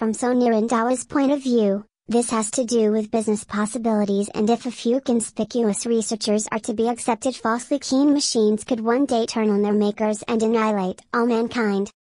From Sonia Randhawa's point of view, this has to do with business possibilities and if a few conspicuous researchers are to be accepted falsely keen machines could one day turn on their makers and annihilate all mankind.